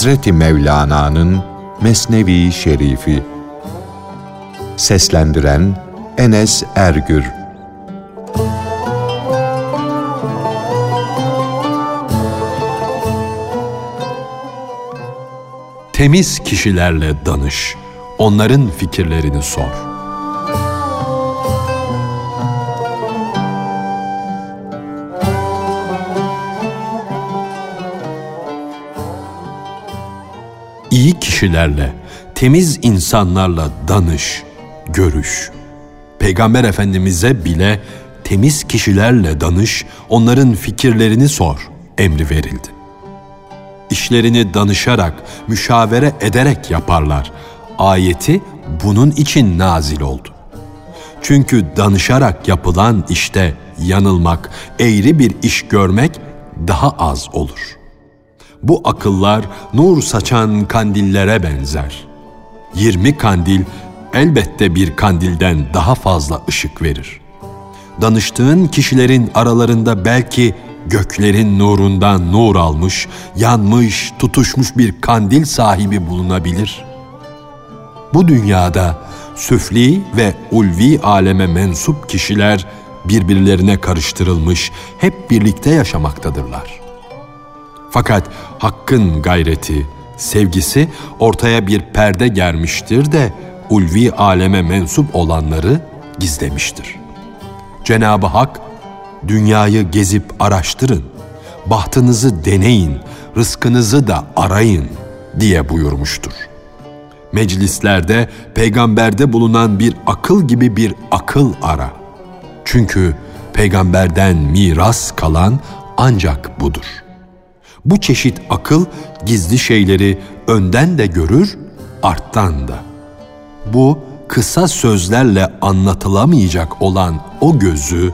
Hazreti Mevlana'nın Mesnevi Şerifi Seslendiren Enes Ergür Temiz kişilerle danış, onların fikirlerini sor.'' İyi kişilerle, temiz insanlarla danış, görüş. Peygamber Efendimiz'e bile temiz kişilerle danış, onların fikirlerini sor emri verildi. İşlerini danışarak, müşavere ederek yaparlar. Ayeti bunun için nazil oldu. Çünkü danışarak yapılan işte yanılmak, eğri bir iş görmek daha az olur.'' Bu akıllar nur saçan kandillere benzer. Yirmi kandil elbette bir kandilden daha fazla ışık verir. Danıştığın kişilerin aralarında belki göklerin nurundan nur almış, yanmış, tutuşmuş bir kandil sahibi bulunabilir. Bu dünyada süfli ve ulvi aleme mensup kişiler birbirlerine karıştırılmış, hep birlikte yaşamaktadırlar.'' Fakat hakkın gayreti, sevgisi ortaya bir perde germiştir de ulvi aleme mensup olanları gizlemiştir. Cenab-ı Hak, dünyayı gezip araştırın, bahtınızı deneyin, rızkınızı da arayın diye buyurmuştur. Meclislerde peygamberde bulunan bir akıl gibi bir akıl ara. Çünkü peygamberden miras kalan ancak budur.'' Bu çeşit akıl gizli şeyleri önden de görür, arttan da. Bu kısa sözlerle anlatılamayacak olan o gözü,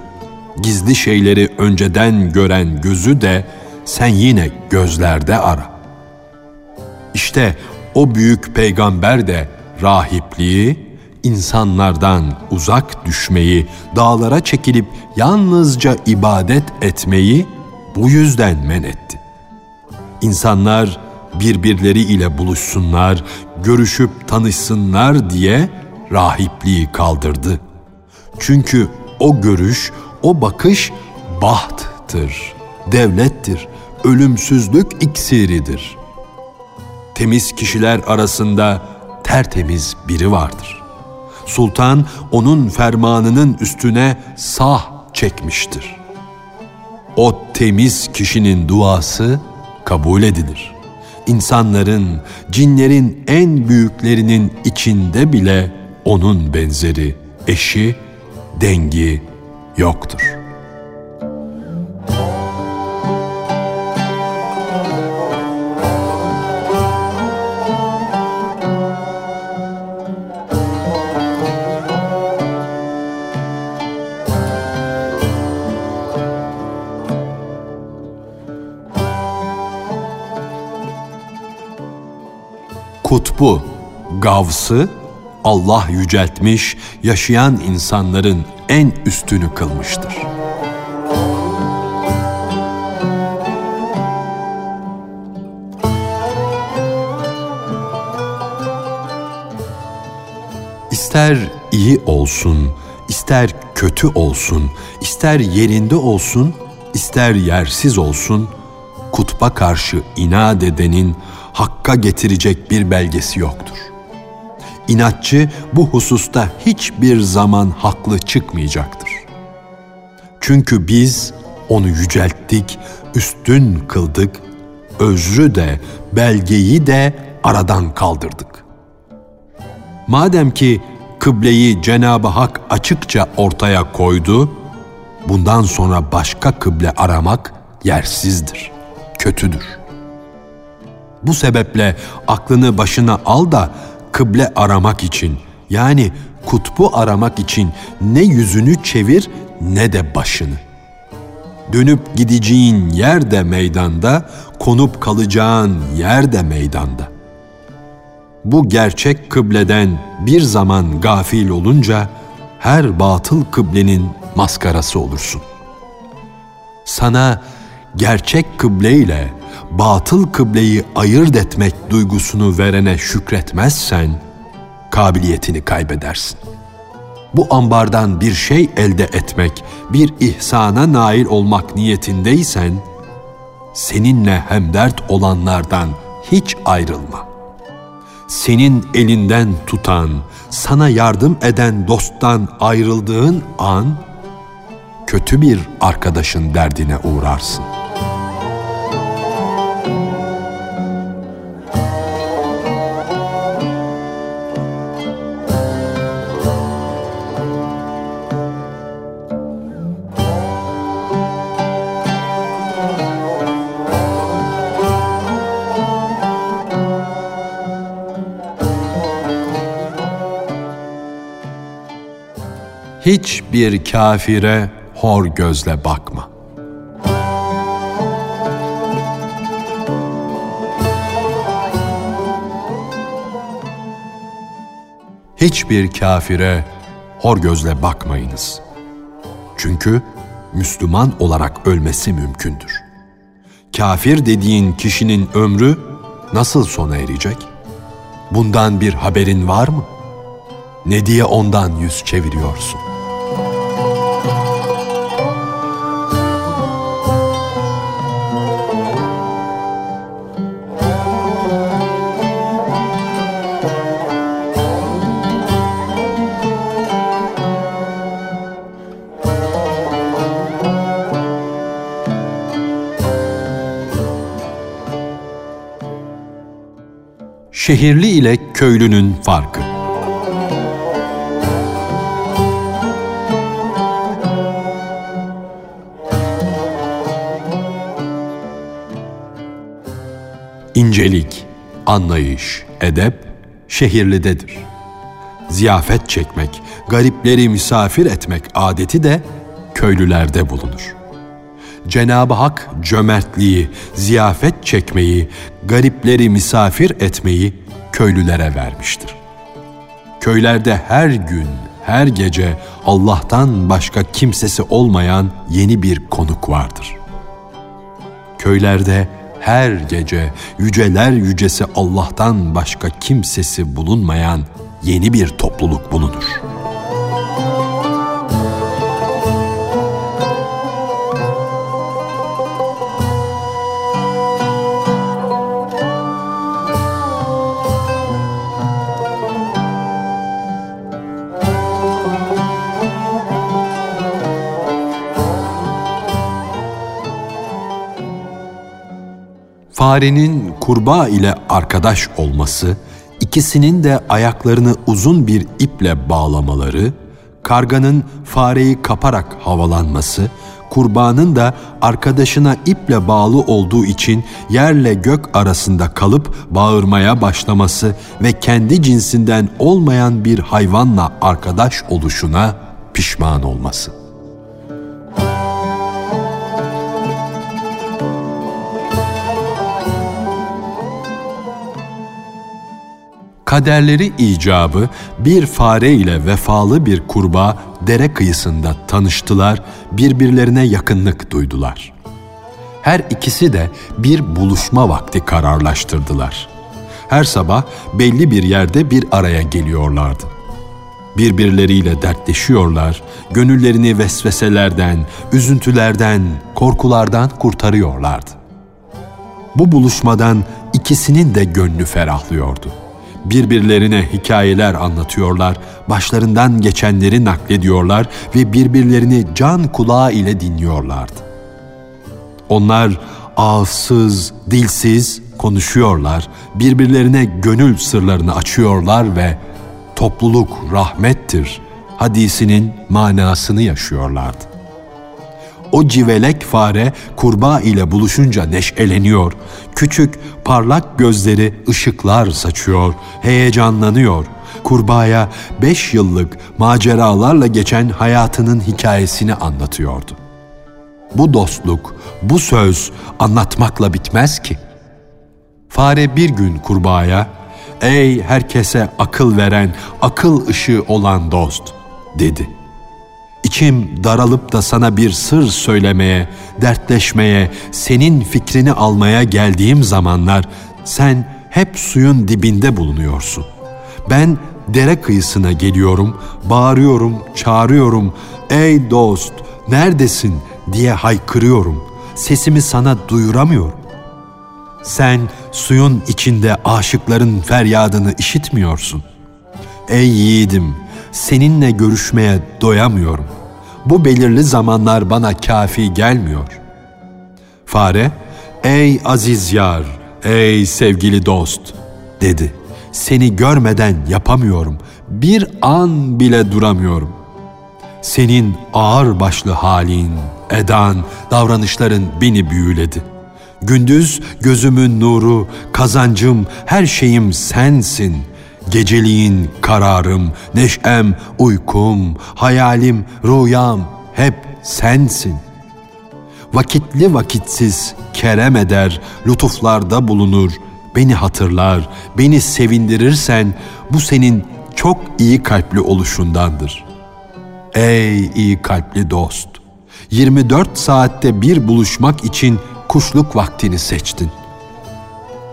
gizli şeyleri önceden gören gözü de sen yine gözlerde ara. İşte o büyük peygamber de rahipliği, insanlardan uzak düşmeyi, dağlara çekilip yalnızca ibadet etmeyi bu yüzden men etti. İnsanlar birbirleri ile buluşsunlar, görüşüp tanışsınlar diye rahipliği kaldırdı. Çünkü o görüş, o bakış bahttır, devlettir, ölümsüzlük iksiridir. Temiz kişiler arasında tertemiz biri vardır. Sultan onun fermanının üstüne sah çekmiştir. O temiz kişinin duası kabul edilir. İnsanların, cinlerin en büyüklerinin içinde bile onun benzeri, eşi, dengi yoktur.'' Kutbu, gavsı Allah yüceltmiş, yaşayan insanların en üstünü kılmıştır. İster iyi olsun, ister kötü olsun, ister yerinde olsun, ister yersiz olsun, kutba karşı inat edenin hakka getirecek bir belgesi yoktur. İnatçı bu hususta hiçbir zaman haklı çıkmayacaktır. Çünkü biz onu yücelttik, üstün kıldık, özrü de, belgeyi de aradan kaldırdık. Madem ki kıbleyi Cenab-ı Hak açıkça ortaya koydu, bundan sonra başka kıble aramak yersizdir, kötüdür.'' Bu sebeple aklını başına al da kıble aramak için yani kutbu aramak için ne yüzünü çevir ne de başını. Dönüp gideceğin yer de meydanda, konup kalacağın yer de meydanda. Bu gerçek kıbleden bir zaman gafil olunca her batıl kıblenin maskarası olursun. Sana gerçek kıble ile batıl kıbleyi ayırt etmek duygusunu verene şükretmezsen, kabiliyetini kaybedersin. Bu ambardan bir şey elde etmek, bir ihsana nail olmak niyetindeysen, seninle hemdert olanlardan hiç ayrılma. Senin elinden tutan, sana yardım eden dosttan ayrıldığın an, kötü bir arkadaşın derdine uğrarsın. Hiçbir kafire hor gözle bakma. Hiçbir kafire hor gözle bakmayınız. Çünkü Müslüman olarak ölmesi mümkündür. Kafir dediğin kişinin ömrü nasıl sona erecek? Bundan bir haberin var mı? Ne diye ondan yüz çeviriyorsun? Şehirli ile köylünün farkı. İncelik, anlayış, edep şehirlidedir. Ziyafet çekmek, garipleri misafir etmek adeti de köylülerde bulunur. Cenab-ı Hak cömertliği, ziyafet çekmeyi, garipleri misafir etmeyi köylülere vermiştir. Köylerde her gün, her gece Allah'tan başka kimsesi olmayan yeni bir konuk vardır. Köylerde her gece yüceler yücesi Allah'tan başka kimsesi bulunmayan yeni bir topluluk bulunur.'' Farenin kurbağa ile arkadaş olması, ikisinin de ayaklarını uzun bir iple bağlamaları, karganın fareyi kaparak havalanması, kurbağanın da arkadaşına iple bağlı olduğu için yerle gök arasında kalıp bağırmaya başlaması ve kendi cinsinden olmayan bir hayvanla arkadaş oluşuna pişman olması.'' Kaderleri icabı bir fare ile vefalı bir kurbağa dere kıyısında tanıştılar, birbirlerine yakınlık duydular. Her ikisi de bir buluşma vakti kararlaştırdılar. Her sabah belli bir yerde bir araya geliyorlardı. Birbirleriyle dertleşiyorlar, gönüllerini vesveselerden, üzüntülerden, korkulardan kurtarıyorlardı. Bu buluşmadan ikisinin de gönlü ferahlıyordu.'' Birbirlerine hikayeler anlatıyorlar, başlarından geçenleri naklediyorlar ve birbirlerini can kulağı ile dinliyorlardı. Onlar ağızsız, dilsiz konuşuyorlar, birbirlerine gönül sırlarını açıyorlar ve topluluk rahmettir hadisinin manasını yaşıyorlardı. O civelek fare kurbağa ile buluşunca neşeleniyor. Küçük parlak gözleri ışıklar saçıyor, heyecanlanıyor. Kurbağaya beş yıllık maceralarla geçen hayatının hikayesini anlatıyordu. Bu dostluk, bu söz anlatmakla bitmez ki. Fare bir gün kurbağaya, ''Ey herkese akıl veren, akıl ışığı olan dost'' dedi.'' İçim daralıp da sana bir sır söylemeye, dertleşmeye, senin fikrini almaya geldiğim zamanlar sen hep suyun dibinde bulunuyorsun. Ben dere kıyısına geliyorum, bağırıyorum, çağırıyorum. Ey dost, neredesin diye haykırıyorum. Sesimi sana duyuramıyorum. Sen suyun içinde aşıkların feryadını işitmiyorsun. Ey yiğidim, seninle görüşmeye doyamıyorum. Bu belirli zamanlar bana kafi gelmiyor. Fare, ey aziz yar, ey sevgili dost dedi. Seni görmeden yapamıyorum. Bir an bile duramıyorum. Senin ağır başlı halin, edan, davranışların beni büyüledi. Gündüz gözümün nuru, kazancım, her şeyim sensin. Geceliğin kararım, neşem, uykum, hayalim, rüyam hep sensin. Vakitli vakitsiz kerem eder, lütuflarda bulunur, beni hatırlar, beni sevindirirsen bu senin çok iyi kalpli oluşundandır. Ey iyi kalpli dost! 24 saatte bir buluşmak için kuşluk vaktini seçtin.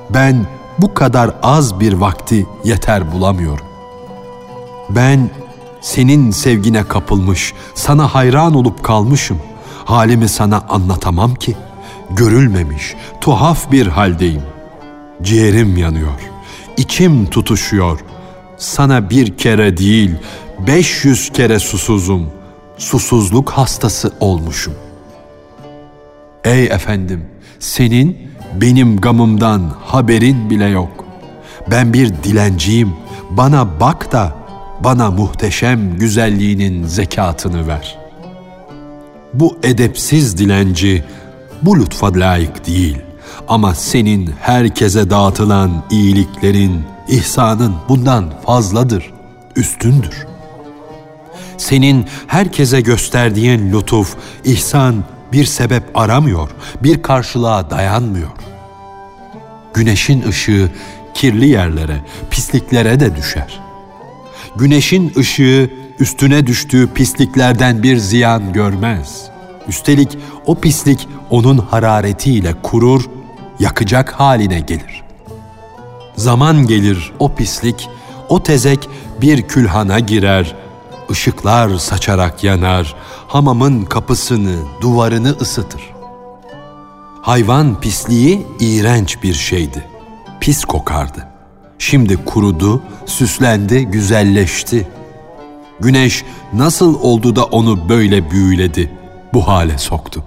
Ben bu kadar az bir vakti yeter bulamıyorum. Ben senin sevgine kapılmış, sana hayran olup kalmışım. Halimi sana anlatamam ki. Görülmemiş, tuhaf bir haldeyim. Ciğerim yanıyor, içim tutuşuyor. Sana bir kere değil, beş yüz kere susuzum. Susuzluk hastası olmuşum. Ey efendim, senin benim gamımdan haberin bile yok. Ben bir dilenciyim. Bana bak da bana muhteşem güzelliğinin zekatını ver. Bu edepsiz dilenci bu lütfa layık değil. Ama senin herkese dağıtılan iyiliklerin, ihsanın bundan fazladır, üstündür. Senin herkese gösterdiğin lütuf, ihsan bir sebep aramıyor, bir karşılığa dayanmıyor. Güneşin ışığı kirli yerlere, pisliklere de düşer. Güneşin ışığı üstüne düştüğü pisliklerden bir ziyan görmez. Üstelik o pislik onun hararetiyle kurur, yakacak haline gelir. Zaman gelir o pislik, o tezek bir külhana girer, ışıklar saçarak yanar, hamamın kapısını, duvarını ısıtır. Hayvan pisliği iğrenç bir şeydi. Pis kokardı. Şimdi kurudu, süslendi, güzelleşti. Güneş nasıl oldu da onu böyle büyüledi, bu hale soktu.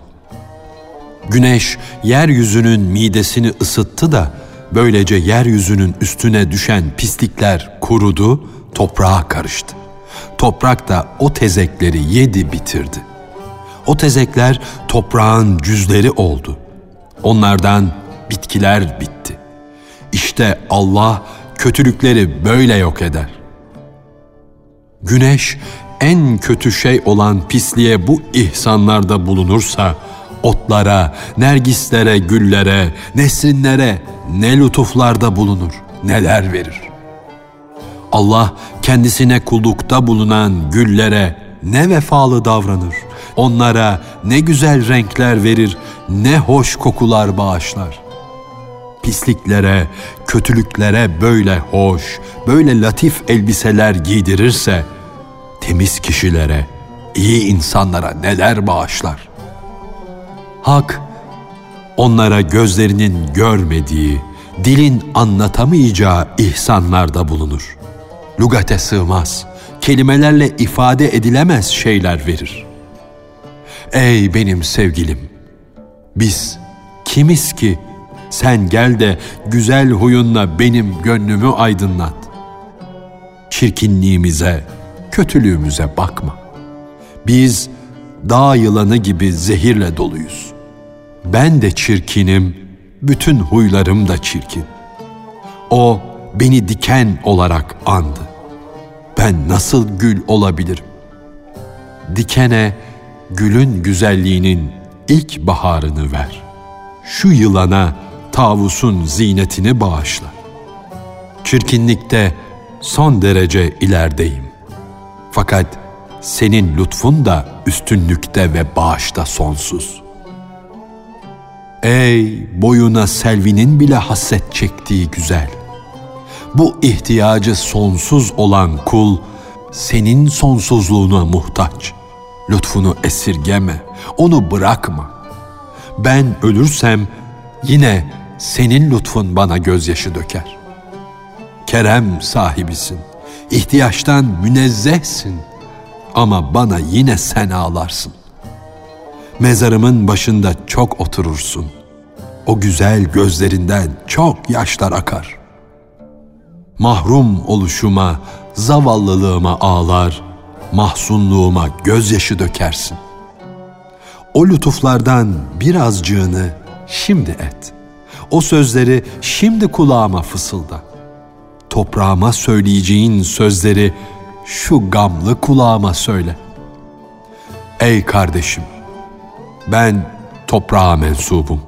Güneş yeryüzünün midesini ısıttı da böylece yeryüzünün üstüne düşen pislikler kurudu, toprağa karıştı. Toprak da o tezekleri yedi bitirdi. O tezekler toprağın cüzleri oldu. Onlardan bitkiler bitti. İşte Allah kötülükleri böyle yok eder. Güneş en kötü şey olan pisliğe bu ihsanlarda bulunursa, otlara, nergislere, güllere, nesrinlere ne lütuflarda bulunur, neler verir. Allah kendisine kullukta bulunan güllere ne vefalı davranır. Onlara ne güzel renkler verir, ne hoş kokular bağışlar. Pisliklere, kötülüklere böyle hoş, böyle latif elbiseler giydirirse, temiz kişilere, iyi insanlara neler bağışlar. Hak, onlara gözlerinin görmediği, dilin anlatamayacağı ihsanlarda bulunur. Lugate sığmaz, kelimelerle ifade edilemez şeyler verir. Ey benim sevgilim, biz kimiz ki sen gel de güzel huyunla benim gönlümü aydınlat. Çirkinliğimize, kötülüğümüze bakma. Biz dağ yılanı gibi zehirle doluyuz. Ben de çirkinim, bütün huylarım da çirkin. O beni diken olarak andı. Ben nasıl gül olabilirim? Dikene gülün güzelliğinin ilk baharını ver. Şu yılana tavusun zinetini bağışla. Çirkinlikte son derece ilerideyim. Fakat senin lütfun da üstünlükte ve bağışta sonsuz. Ey boyuna selvinin bile hasset çektiği güzel. Bu ihtiyacı sonsuz olan kul, senin sonsuzluğuna muhtaç. Lütfunu esirgeme, onu bırakma. Ben ölürsem yine senin lütfun bana gözyaşı döker. Kerem sahibisin, ihtiyaçtan münezzehsin ama bana yine sen ağlarsın. Mezarımın başında çok oturursun. O güzel gözlerinden çok yaşlar akar. Mahrum oluşuma, zavallılığıma ağlar, mahzunluğuma gözyaşı dökersin. O lütuflardan birazcığını şimdi et. O sözleri şimdi kulağıma fısılda. Toprağıma söyleyeceğin sözleri şu gamlı kulağıma söyle. Ey kardeşim, ben toprağa mensubum,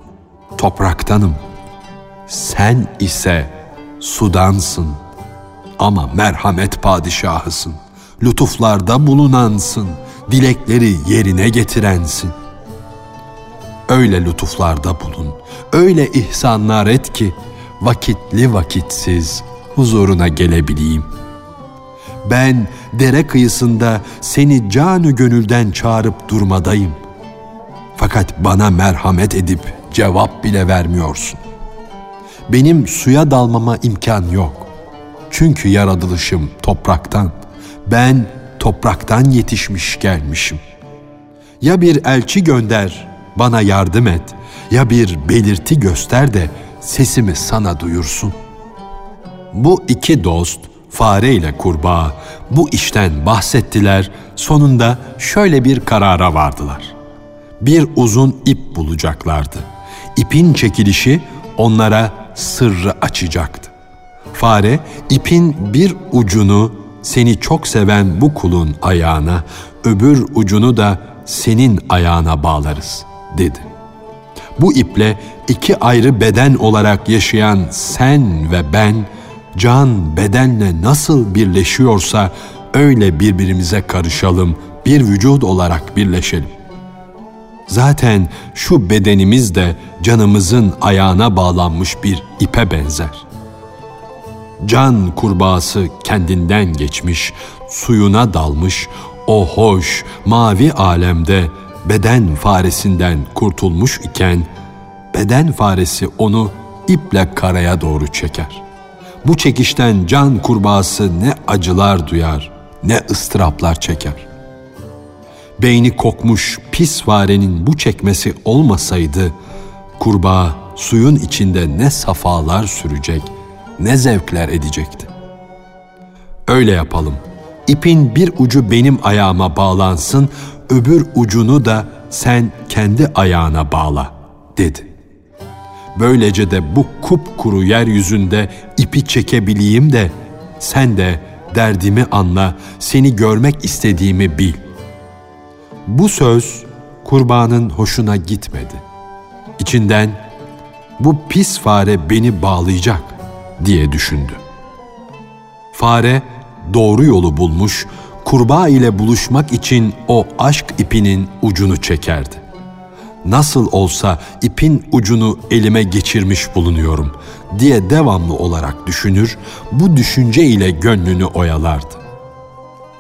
topraktanım. Sen ise sudansın ama merhamet padişahısın. Lütuflarda bulunansın, dilekleri yerine getirensin. Öyle lütuflarda bulun, öyle ihsanlar et ki vakitli vakitsiz huzuruna gelebileyim. Ben dere kıyısında seni canı gönülden çağırıp durmadayım. Fakat bana merhamet edip cevap bile vermiyorsun. Benim suya dalmama imkan yok. Çünkü yaratılışım topraktan. Ben topraktan yetişmiş gelmişim. Ya bir elçi gönder, bana yardım et. Ya bir belirti göster de sesimi sana duyursun. Bu iki dost, fare ile kurbağa bu işten bahsettiler, sonunda şöyle bir karara vardılar. Bir uzun ip bulacaklardı. İpin çekilişi onlara sırrı açacaktı. Fare ipin bir ucunu seni çok seven bu kulun ayağına, öbür ucunu da senin ayağına bağlarız dedi. Bu iple iki ayrı beden olarak yaşayan sen ve ben can bedenle nasıl birleşiyorsa öyle birbirimize karışalım, bir vücut olarak birleşelim. Zaten şu bedenimiz de canımızın ayağına bağlanmış bir ipe benzer. Can kurbağası kendinden geçmiş, suyuna dalmış, o hoş, mavi alemde beden faresinden kurtulmuş iken, beden faresi onu iple karaya doğru çeker. Bu çekişten can kurbağası ne acılar duyar, ne ıstıraplar çeker beyni kokmuş pis farenin bu çekmesi olmasaydı, kurbağa suyun içinde ne safalar sürecek, ne zevkler edecekti. Öyle yapalım. İpin bir ucu benim ayağıma bağlansın, öbür ucunu da sen kendi ayağına bağla, dedi. Böylece de bu kupkuru yeryüzünde ipi çekebileyim de sen de derdimi anla, seni görmek istediğimi bil. Bu söz kurbanın hoşuna gitmedi. İçinden bu pis fare beni bağlayacak diye düşündü. Fare doğru yolu bulmuş, kurbağa ile buluşmak için o aşk ipinin ucunu çekerdi. Nasıl olsa ipin ucunu elime geçirmiş bulunuyorum diye devamlı olarak düşünür, bu düşünce ile gönlünü oyalardı.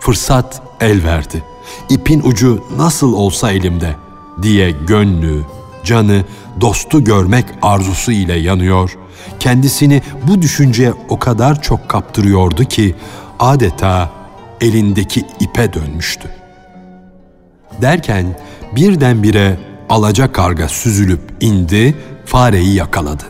Fırsat el verdi.'' ipin ucu nasıl olsa elimde diye gönlü, canı, dostu görmek arzusu ile yanıyor, kendisini bu düşünceye o kadar çok kaptırıyordu ki adeta elindeki ipe dönmüştü. Derken birdenbire alaca karga süzülüp indi, fareyi yakaladı.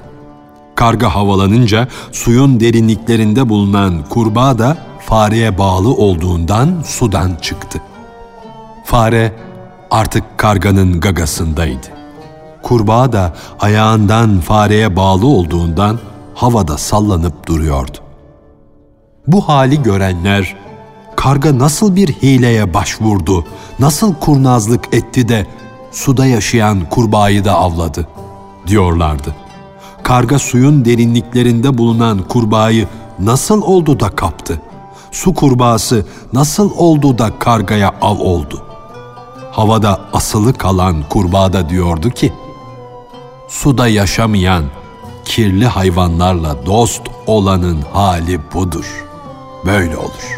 Karga havalanınca suyun derinliklerinde bulunan kurbağa da fareye bağlı olduğundan sudan çıktı. Fare artık karganın gagasındaydı. Kurbağa da ayağından fareye bağlı olduğundan havada sallanıp duruyordu. Bu hali görenler karga nasıl bir hileye başvurdu, nasıl kurnazlık etti de suda yaşayan kurbağayı da avladı diyorlardı. Karga suyun derinliklerinde bulunan kurbağayı nasıl oldu da kaptı? su kurbağası nasıl oldu da kargaya av oldu? Havada asılı kalan kurbağa da diyordu ki, suda yaşamayan, kirli hayvanlarla dost olanın hali budur. Böyle olur.''